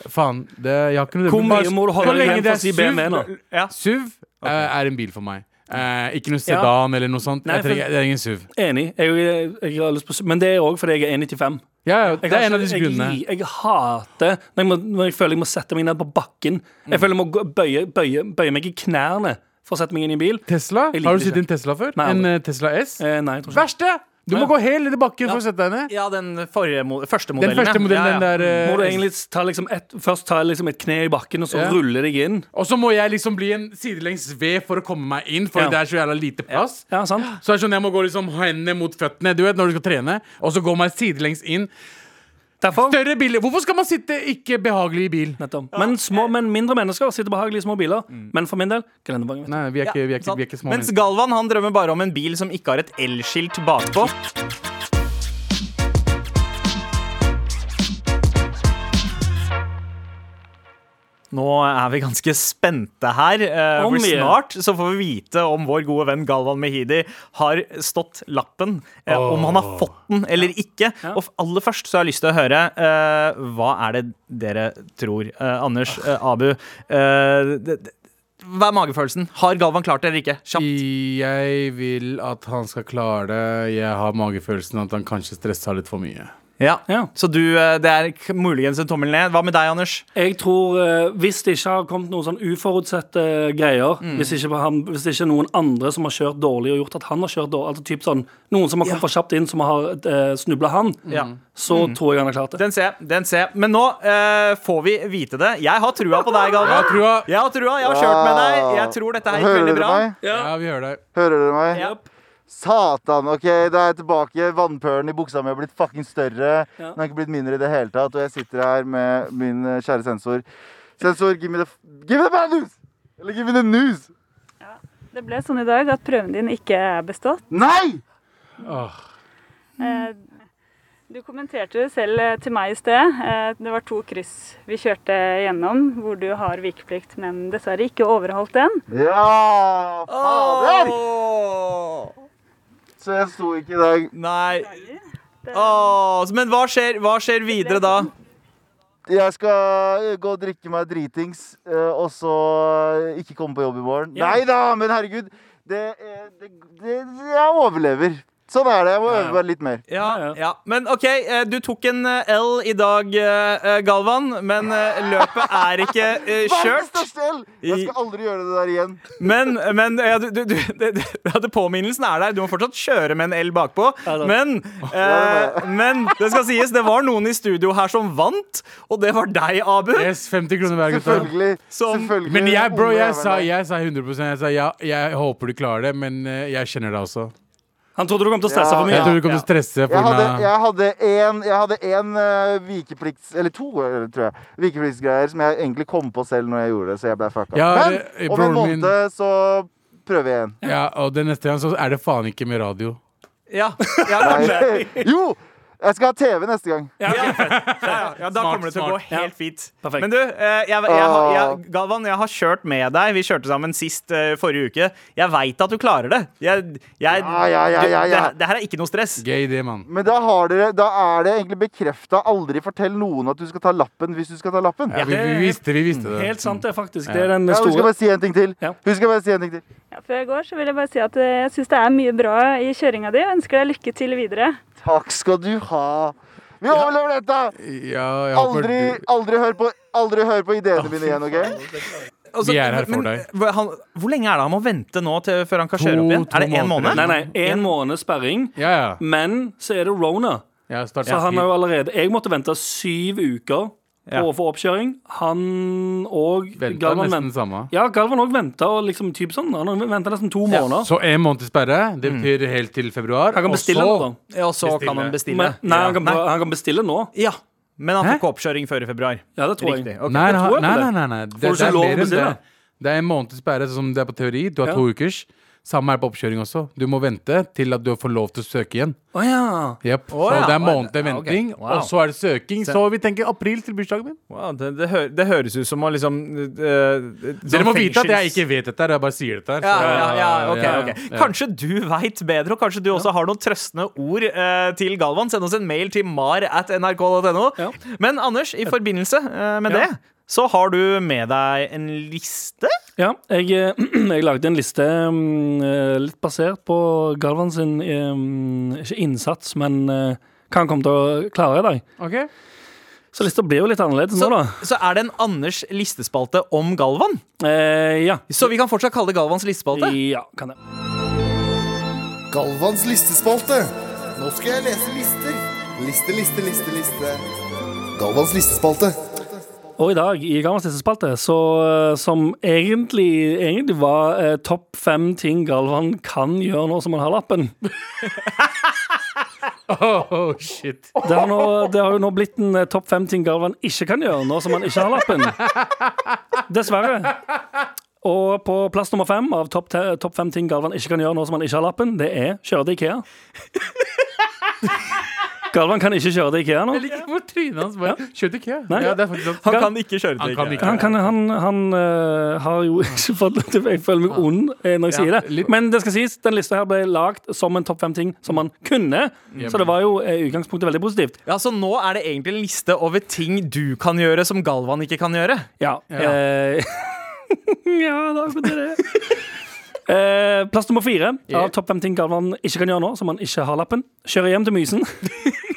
uh, Faen, det, jeg har ikke noe Hvor mye må du holde Så deg igjen for å si BMW nå? Ja. SUV uh, er en bil for meg. Eh, ikke noe sedan eller noe sånt. Nei, jeg, trenger, for- jeg er ingen SUV. Enig. Jeg, jeg, har lyst på, men det er òg fordi jeg er 1,95. Ja, ja, det er en av disse grunnene. Jeg, hater når jeg, må, når jeg føler jeg må sette meg ned på bakken. Jeg føler jeg må gå, bøye, bøye, bøye meg i knærne for å sette meg inn i en bil. Tesla? Har du sett sittet i en Tesla før? Nei, en eh, Tesla S? Eh, nei, jeg tror ikke. Verste! Du må Ja. gå helt ned i bakken for å sette deg ned. Ja, den forrige, mo- første Den modellen. første modellen, den der eh, Må du egentlig ta liksom et, først ta liksom et kne i bakken, og så Ja. rulle deg inn? Og så må jeg liksom bli en sidelengs ved for å komme meg inn, for Ja. det er så jævla lite plass. Ja, sant? Så er det sånn jeg må gå liksom hendene mot føttene Du vet når du skal trene Og så går man sidelengs inn Derfor Større biler Hvorfor skal man sitte ikke behagelig i bil? Nettopp. Men, små, men mindre mennesker sitter behagelig i små biler. Men for min del gelendervogn. Nei, vi er ikke, vi er ikke, vi er ikke små Mens mennesker Galvan han drømmer bare om en bil som ikke har et elskilt bakpå. Nå er vi ganske spente her. eh, Om for vi er. snart så får vi vite om vår gode venn Galvan Mehidi har stått lappen. Oh. Om han har fått den eller ikke. Og aller først så har jeg lyst til å høre uh, hva er det dere tror? Anders, Abu. eh, det, det, hva er magefølelsen? Har Galvan klart det eller ikke? Kjapt. Jeg vil at han skal klare det Jeg har magefølelsen at han kanskje stresser litt for mye Ja. Ja. Så du, eh, det er muligens en tommel ned. Hva med deg, Anders? Jeg tror eh, Hvis det ikke har kommet noen sånn uforutsette greier, hvis, ikke han, hvis det ikke er noen andre som har kjørt dårlig og gjort at han har kjørt dårlig, altså typ sånn, noen som har kommet for kjapt inn, som har eh, snubla han, mm. så tror jeg han har klart det. Den ser jeg. den ser jeg Men nå eh, får vi vite det. Jeg har trua på deg, Galvan. Jeg har trua. Jeg har trua, jeg har kjørt med deg. Jeg tror dette her gikk Hører veldig dere bra. meg? Ja, vi hører deg Hører dere meg? Ja. Satan, ok, da er jeg tilbake. Vannpølen i buksa mi har blitt fucking større. Ja. Den har ikke blitt mindre i det hele tatt. Og jeg sitter her med min eh, kjære sensor. Sensor, give me the, give me the bad news! Eller give me the news! Det ble sånn i dag at prøven din ikke er bestått. Nei! Oh. Eh, Du kommenterte det selv eh, til meg i sted. Eh, Det var to kryss vi kjørte gjennom hvor du har vikeplikt, men dessverre ikke overholdt den. Ja, fader! Åh. Så jeg sto ikke i dag. Nei. Åh, men hva skjer, hva skjer videre da? Jeg skal gå og drikke meg dritings, eh, og så eh, ikke komme på jobb i morgen. Ja. Nei da, men herregud. Det, det, det, jeg overlever. Sånn er det. Jeg må Ja, ja. øve meg litt mer. Ja, Ja, ja. Men OK, eh, du tok en eh, L i dag, eh, Galvan. Men løpet er ikke kjørt *laughs* Verdens kjørt. største L! Jeg skal aldri gjøre det der igjen. *laughs* Men, men ja, du, du, du, det, det, det påminnelsen er der. Du må fortsatt kjøre med en L bakpå. Men, *laughs* eh, men det skal sies, det var noen i studio her som vant, og det var deg, Abu. Yes, 50 kroner hver gutta Selvfølgelig. Som- selvfølgelig Men jeg, bro, jeg sa, jeg sa 100% Jeg sa ja, jeg håper du klarer det Men jeg kjenner det også Han trodde du kom til å stresse Ja. for Jeg trodde tror du kom til å stresse for Jeg hadde, jeg hadde hadde en eh, vikeplikts... Eller to, eh, tror jeg. Vikepliktsgreier som jeg egentlig kom på selv når jeg gjorde det, så jeg ble fucka. Ja, Men om en måned min- så prøver jeg igjen. Ja, og det neste gang så er det faen ikke med radio Ja, ja, Nei. *laughs* Jo! Jeg skal ha TV neste gang. ja, fett. *laughs* ja, ja, ja, da Smart, kommer det til å gå helt Ja. fint. Perfekt. Men du, eh, jeg, jeg, jeg, Galvan, jeg har kjørt med deg. Vi kjørte sammen sist uh, forrige uke. Jeg veit at du klarer det. Jeg, jeg, Ja, ja, ja, ja, ja. Det, det her er ikke noe stress. Gøy det, mann Men da, har dere, da er det egentlig bekrefta. Aldri fortell noen at du skal ta lappen hvis du skal ta lappen. ja, vi, vi visste, vi visste det Helt sant, det, faktisk. Det er den Ja, husk å store bare si en ting til. Ja. Husk å bare si en ting til. Ja, før jeg går, så vil jeg bare si at eh, jeg syns det er mye bra i kjøringa di. Jeg Ønsker deg lykke til videre. Takk skal du ha. Vi overlever dette! Ja, jeg håper Aldri, du aldri hør på, aldri hør på ideene mine igjen, OK? Altså, Vi er her for men, deg. hva- Han, hvor lenge er det han må vente nå til, før han kan kjøre To- opp igjen? to Er det én måneder. måned? Nei, nei, en måned sperring, Ja, ja, men så er det rona. ja start, Så han har jo allerede Jeg måtte vente syv uker på Ja. å få oppkjøring. Han og Venta Galvan nesten vent- samme Ja, Galvan òg venta liksom, typ sånn. Han venta nesten to måneder. Så en måned til sperre Det betyr helt til februar Han kan og bestille så- nå, da. Ja, og så Bestille. kan han bestille. Men, nei, han kan, Nei. han kan bestille nå. Ja, men han får ikke oppkjøring før i februar. Ja, det tror jeg. Riktig. Nei, jeg nei, nei, det. nei, nei. Det, det er mer enn det? Det er en måneds sperre Som det er på teori Du har Ja. to ukers Samme er på oppkjøring også Du må vente til at du får lov til å søke igjen Oh, ja. Yep. Oh, Så ja. det er måned venting, ok. venting Wow. Og så er det søking Så vi tenker april til bursdagen min Wow, det, det, hø det høres ut som å liksom uh, Dere må vite at jeg ikke vet dette her, Jeg bare sier dette her ja, ja, ja, ok, ja, ok. Kanskje du veit bedre, og kanskje du også har noen trøstende ord uh, til Galvan. Send oss en mail til mar at nrk.no. Men Anders, i forbindelse uh, med det så har du med deg en liste. Ja, jeg, eh, *clears throat* jeg lagde en liste mm, eh, litt basert på Galvan sin Ikke innsats, men eh, hva han kommer til å klare i dag. Okay. Så lista blir jo litt annerledes Så, nå, da. så er det en Anders listespalte om Galvan. Eh, ja. Så vi kan fortsatt kalle det Galvans listespalte. Ja, kan det. Galvans listespalte. Nå skal jeg lese lister. Liste, liste, liste, liste. Galvans listespalte. Og i dag i Gammas listespalte, eh, som egentlig, egentlig var eh, topp fem ting Galvan kan gjøre nå som han har lappen. *laughs* Oh, shit. Det har, nå, det har jo nå blitt en eh, topp fem ting Galvan ikke kan gjøre nå som han ikke har lappen. Dessverre. Og på plass nummer fem av topp te- topp fem ting Galvan ikke kan gjøre nå som han ikke har lappen, det er kjøre til Ikea. Galvan kan ikke kjøre til Ikea nå. Jeg liker hvor trynet hans bare Kjør til IKEA. Nei. Ja, det er faktisk sant. Han kan ikke kjøre Han til IKEA. Han, kan, han, han øh, har jo *laughs* ikke fått Jeg føler meg ond eh, når jeg sier det. litt. Men det skal sies, den lista her ble lagd som en topp fem ting som man kunne. Så det var jo eh, i utgangspunktet veldig positivt. Ja, Så nå er det egentlig en liste over ting du kan gjøre som Galvan ikke kan gjøre. Ja. Eh, *laughs* ja, det er akkurat det. Eh, plass nummer fire av topp fem ting Galvan ikke kan gjøre nå, som han ikke har lappen. Kjøre hjem til Mysen.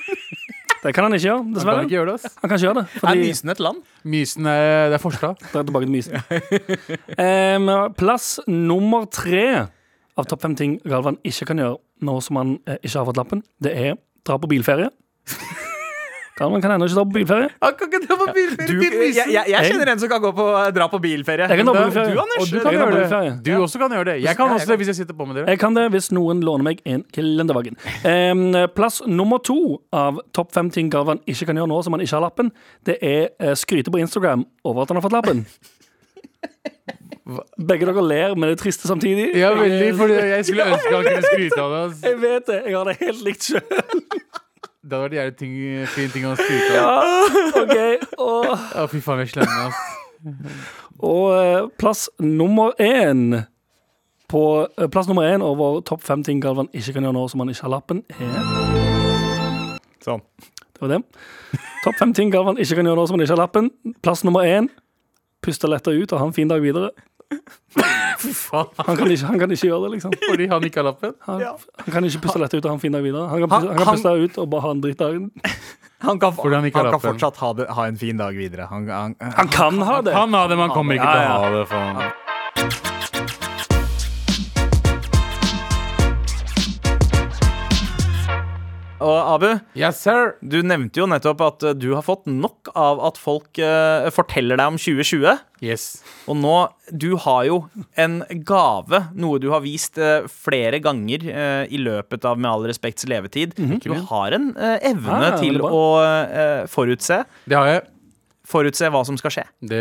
*laughs* det kan han ikke gjøre, dessverre. Han kan ikke gjøre det, ass. Han kan ikke gjøre det. Er Mysen et land? Mysen er, det er Forstad. Tilbake til Mysen. Plass nummer tre av topp fem ting Galvan ikke kan gjøre nå som han eh, ikke har fått lappen, det er dra på bilferie. Galvan kan ennå ikke dra på bilferie. Han kan ikke dra på bilferie Du, jeg, jeg, jeg kjenner en som kan gå på, dra på bilferie. Jeg kan dra på bilferie. Du, Anders. Og du kan kan gjøre det. bilferie. Du også kan gjøre det. Jeg kan også det hvis jeg sitter på med dere. Jeg kan det hvis noen låner meg en kalendervagn. Um, plass nummer to av topp fem ting Galvan ikke kan gjøre nå som han ikke har lappen, det er eh, skryte på Instagram over at han har fått lappen. Begge dere ler, men det er triste samtidig. Ja, veldig, fordi jeg skulle ønske han kunne skryte av det. Jeg vet det. Jeg har det helt likt sjøl. Det hadde vært jævlig ting, fin ting å skryte av. *laughs* OK. Og Å, fy faen, vi er slemme, ass. Og eh, plass nummer én På eh, plass nummer én over topp fem ting Galvan ikke kan gjøre nå som han ikke har lappen, er Sånn. Det var det. Topp fem ting Galvan ikke kan gjøre nå som han ikke har lappen. Plass nummer én puste lettere ut og ha en fin dag videre. Han kan ikke, han kan ikke gjøre det, liksom. Fordi han ikke har lappen? Han, han kan ikke puste lett ut og ha en fin dag videre. Han kan, Han- puste, han kan han- puste ut og bare ha en drittdag. Han kan, han han kan fortsatt ha, det, ha en fin dag videre. Han, han, Han kan ha det. Han kan ha det, men han kommer ikke Ja, til å ha det. Faen. Og Abu, Yes, sir. du nevnte jo nettopp at eh, du har fått nok av at folk uh, forteller deg om 2020. Yes. Og nå, du har jo en gave, noe du har vist uh, flere ganger uh, i løpet av Med all respekts levetid. Du har en evne Ah, til å forutse, Det har jeg. forutse hva som skal skje. Det,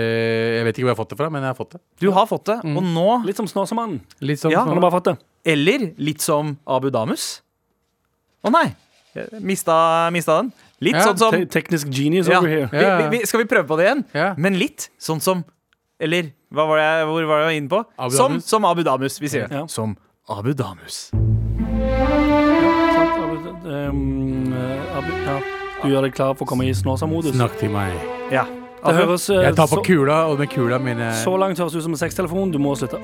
jeg vet ikke hvor jeg har fått det fra, men jeg har fått det. Du har fått det, og nå Litt som Snåsamannen. Litt sånn Ja. Han har bare fått det. Eller litt som Abu Damus. Å nei, mista, mista den. Litt Ja, sånn som Te teknisk genius ja. over here. vi, vi, vi, Skal vi prøve på det igjen? Ja. Men litt sånn som Eller hva var det jeg, hvor var det jeg var inne på? Abu som, Damus. som Abu Damus. Vi sier det. Ja. Som Abu Damus. Sant, Abu- um, eh, Abu, ja. Du gjør deg klar for å komme i snåsamodus. Snakk til meg. Ja. Det høres eh, Jeg tar på så, kula, og med kula mine så langt høres ut som en sextelefon. Du må slutte.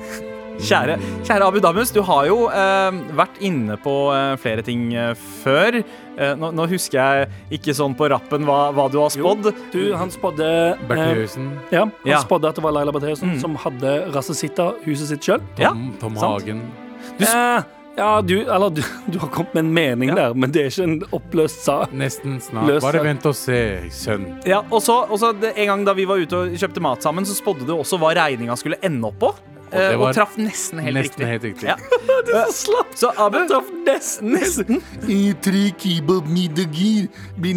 Kjære, kjære Abu Damus, du har jo eh, vært inne på eh, flere ting eh, før. Eh, nå, nå husker jeg ikke sånn på rappen hva, hva du har spådd. Du, han spådde Bertil eh, Ja, han Ja. spådde at det var Laila Bertheussen Mm. som hadde Rassesitta-huset sitt sjøl. Ja, Tom, Tom sant. Hagen. Eh, ja, du, eller du, *laughs* du har kommet med en mening der, men det er ikke en oppløst sak. Nesten snart. Løs Bare sak. vent og se, sønn. Ja, og så, og så En gang da vi var ute og kjøpte mat sammen, så spådde du også hva regninga skulle ende opp på. det eh, Og, var traff nesten helt Nesten riktig. helt riktig. Ja. *laughs* Så Abu Traff nesten. nesten. Tre kebabmiddager blir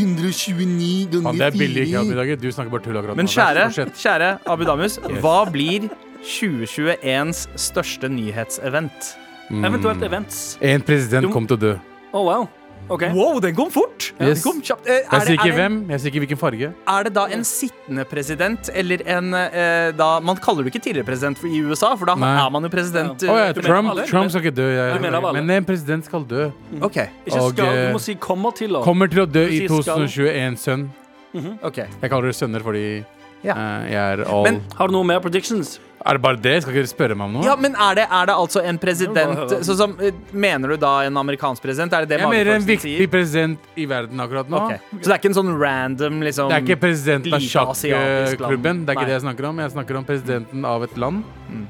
129 Faen, det er billige kebabmiddager. Du snakker bare tull akkurat Men kjære, kjære Abu Damus, hva blir 2021s største nyhetsevent? Mm. Eventuelt events. En president Du- kom til å dø. Oh, wow. OK. Wow, den kom fort! Yes. Den kom kjapt. Eh, Jeg Er sier det, ikke er, det, hvem, jeg sier ikke hvilken farge. er det da en sittende president eller en eh, da, Man kaller det ikke tidligere president for- i USA, for da Nei. er man jo president. Å ja, eh, du mener Trump, alle? Trump skal ikke dø. Jeg, Du mener av alle? men en president skal dø. OK. Ikke Og, skal, eh, du må si 'kommer til' Kommer til å dø i Si skal. 2021, sønn. ok Jeg kaller det sønner fordi Ja. Eh, jeg er all Men- Har du noe mer predictions? Er det bare det? Skal ikke dere spørre meg om noe? Ja, men er det, er det altså en president sånn som, eh, Mener du da en amerikansk president? Er det det jeg mener en viktig viktig president i verden akkurat nå. Okay. Så det er ikke en sånn random liksom Det er ikke presidenten av sjakklubben. Det er ikke Nei. det jeg snakker om. Jeg snakker om presidenten av et land. Mm.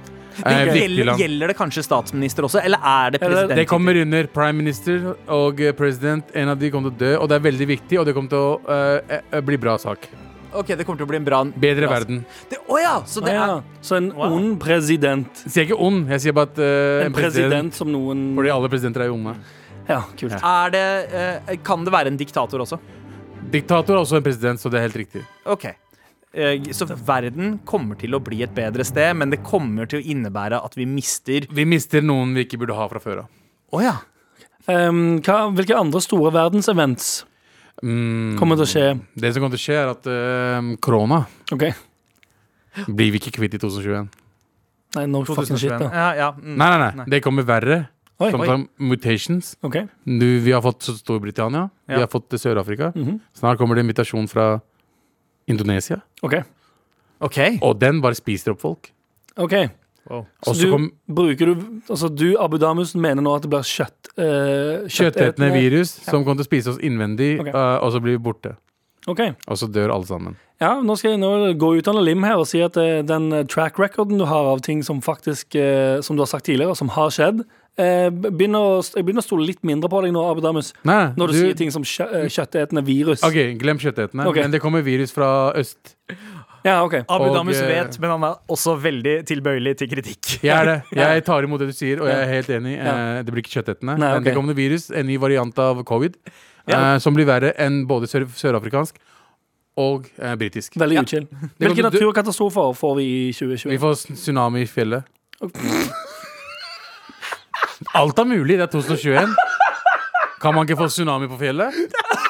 Eh, gjelder, land. gjelder det kanskje statsminister også, eller er det president? Det kommer under prime minister og president. En av de kommer til å dø, og det er veldig viktig, og det kommer til å eh, bli bra sak. Ok, det kommer til å bli en bra Bedre bra- verden. Å oh, ja! Så det er Så en Wow. ond president. Jeg sier ikke ond, jeg sier bare at eh, En president som noen Fordi alle presidenter er jo onde. Ja, kult. Er det eh, Kan det være en diktator også? Diktator er også en president, så det er helt riktig. Ok. Eh, Så verden kommer til å bli et bedre sted, men det kommer til å innebære at vi mister Vi mister noen vi ikke burde ha fra før av. Å ja. Um, hva, hvilke andre store verdensevents Mm, kommer til å skje? det som kommer til å skje, er at uh, korona OK. blir vi ikke kvitt i 2021. Nei, no fucking shit, da. Ja, ja. mm. Nei, nei, nei. Det kommer verre. Oi, Som oi. mutations. OK. Nu, vi har fått Storbritannia, Ja. vi har fått Sør-Afrika. Mhm. Snart kommer det invitasjon fra Indonesia. ok OK. Og den bare spiser opp folk. Ok, Og Så du kom bruker du Altså du, Abu Damus, mener nå at det blir kjøtt uh, kjøttetende virus som kommer til å spise oss innvendig, okay. uh, og så blir vi borte. Ok, Og så dør alle sammen. ja, Nå skal jeg nå gå ut av en lim her og si at uh, den eh, track recorden du har av ting som faktisk uh, Som du har sagt tidligere, som har skjedd eh, begynner å, Jeg begynner å stole litt mindre på deg nå, Abu Damus. Nei, Når du, sier ting som kjø eh, kjøttetende virus. OK, glem kjøttetende. Okay. Men det kommer virus fra øst. *laughs* Ja, ok Abu Damus eh, vet, men han er også veldig tilbøyelig til kritikk. *laughs* Jeg er det. Jeg tar imot det du sier, og jeg er helt enig. Ja. Eh, Det blir ikke kjøttetende. Nei, Men ok. det kommer virus, en ny variant av covid, Ja. eh, som blir verre enn både sør sørafrikansk og eh, britisk. Veldig Ja. uchill. Hvilke naturkatastrofer får vi i Vi 2020? får s- tsunami i fjellet. Alt er mulig. Det er 2021. Kan man ikke få tsunami på fjellet? *laughs*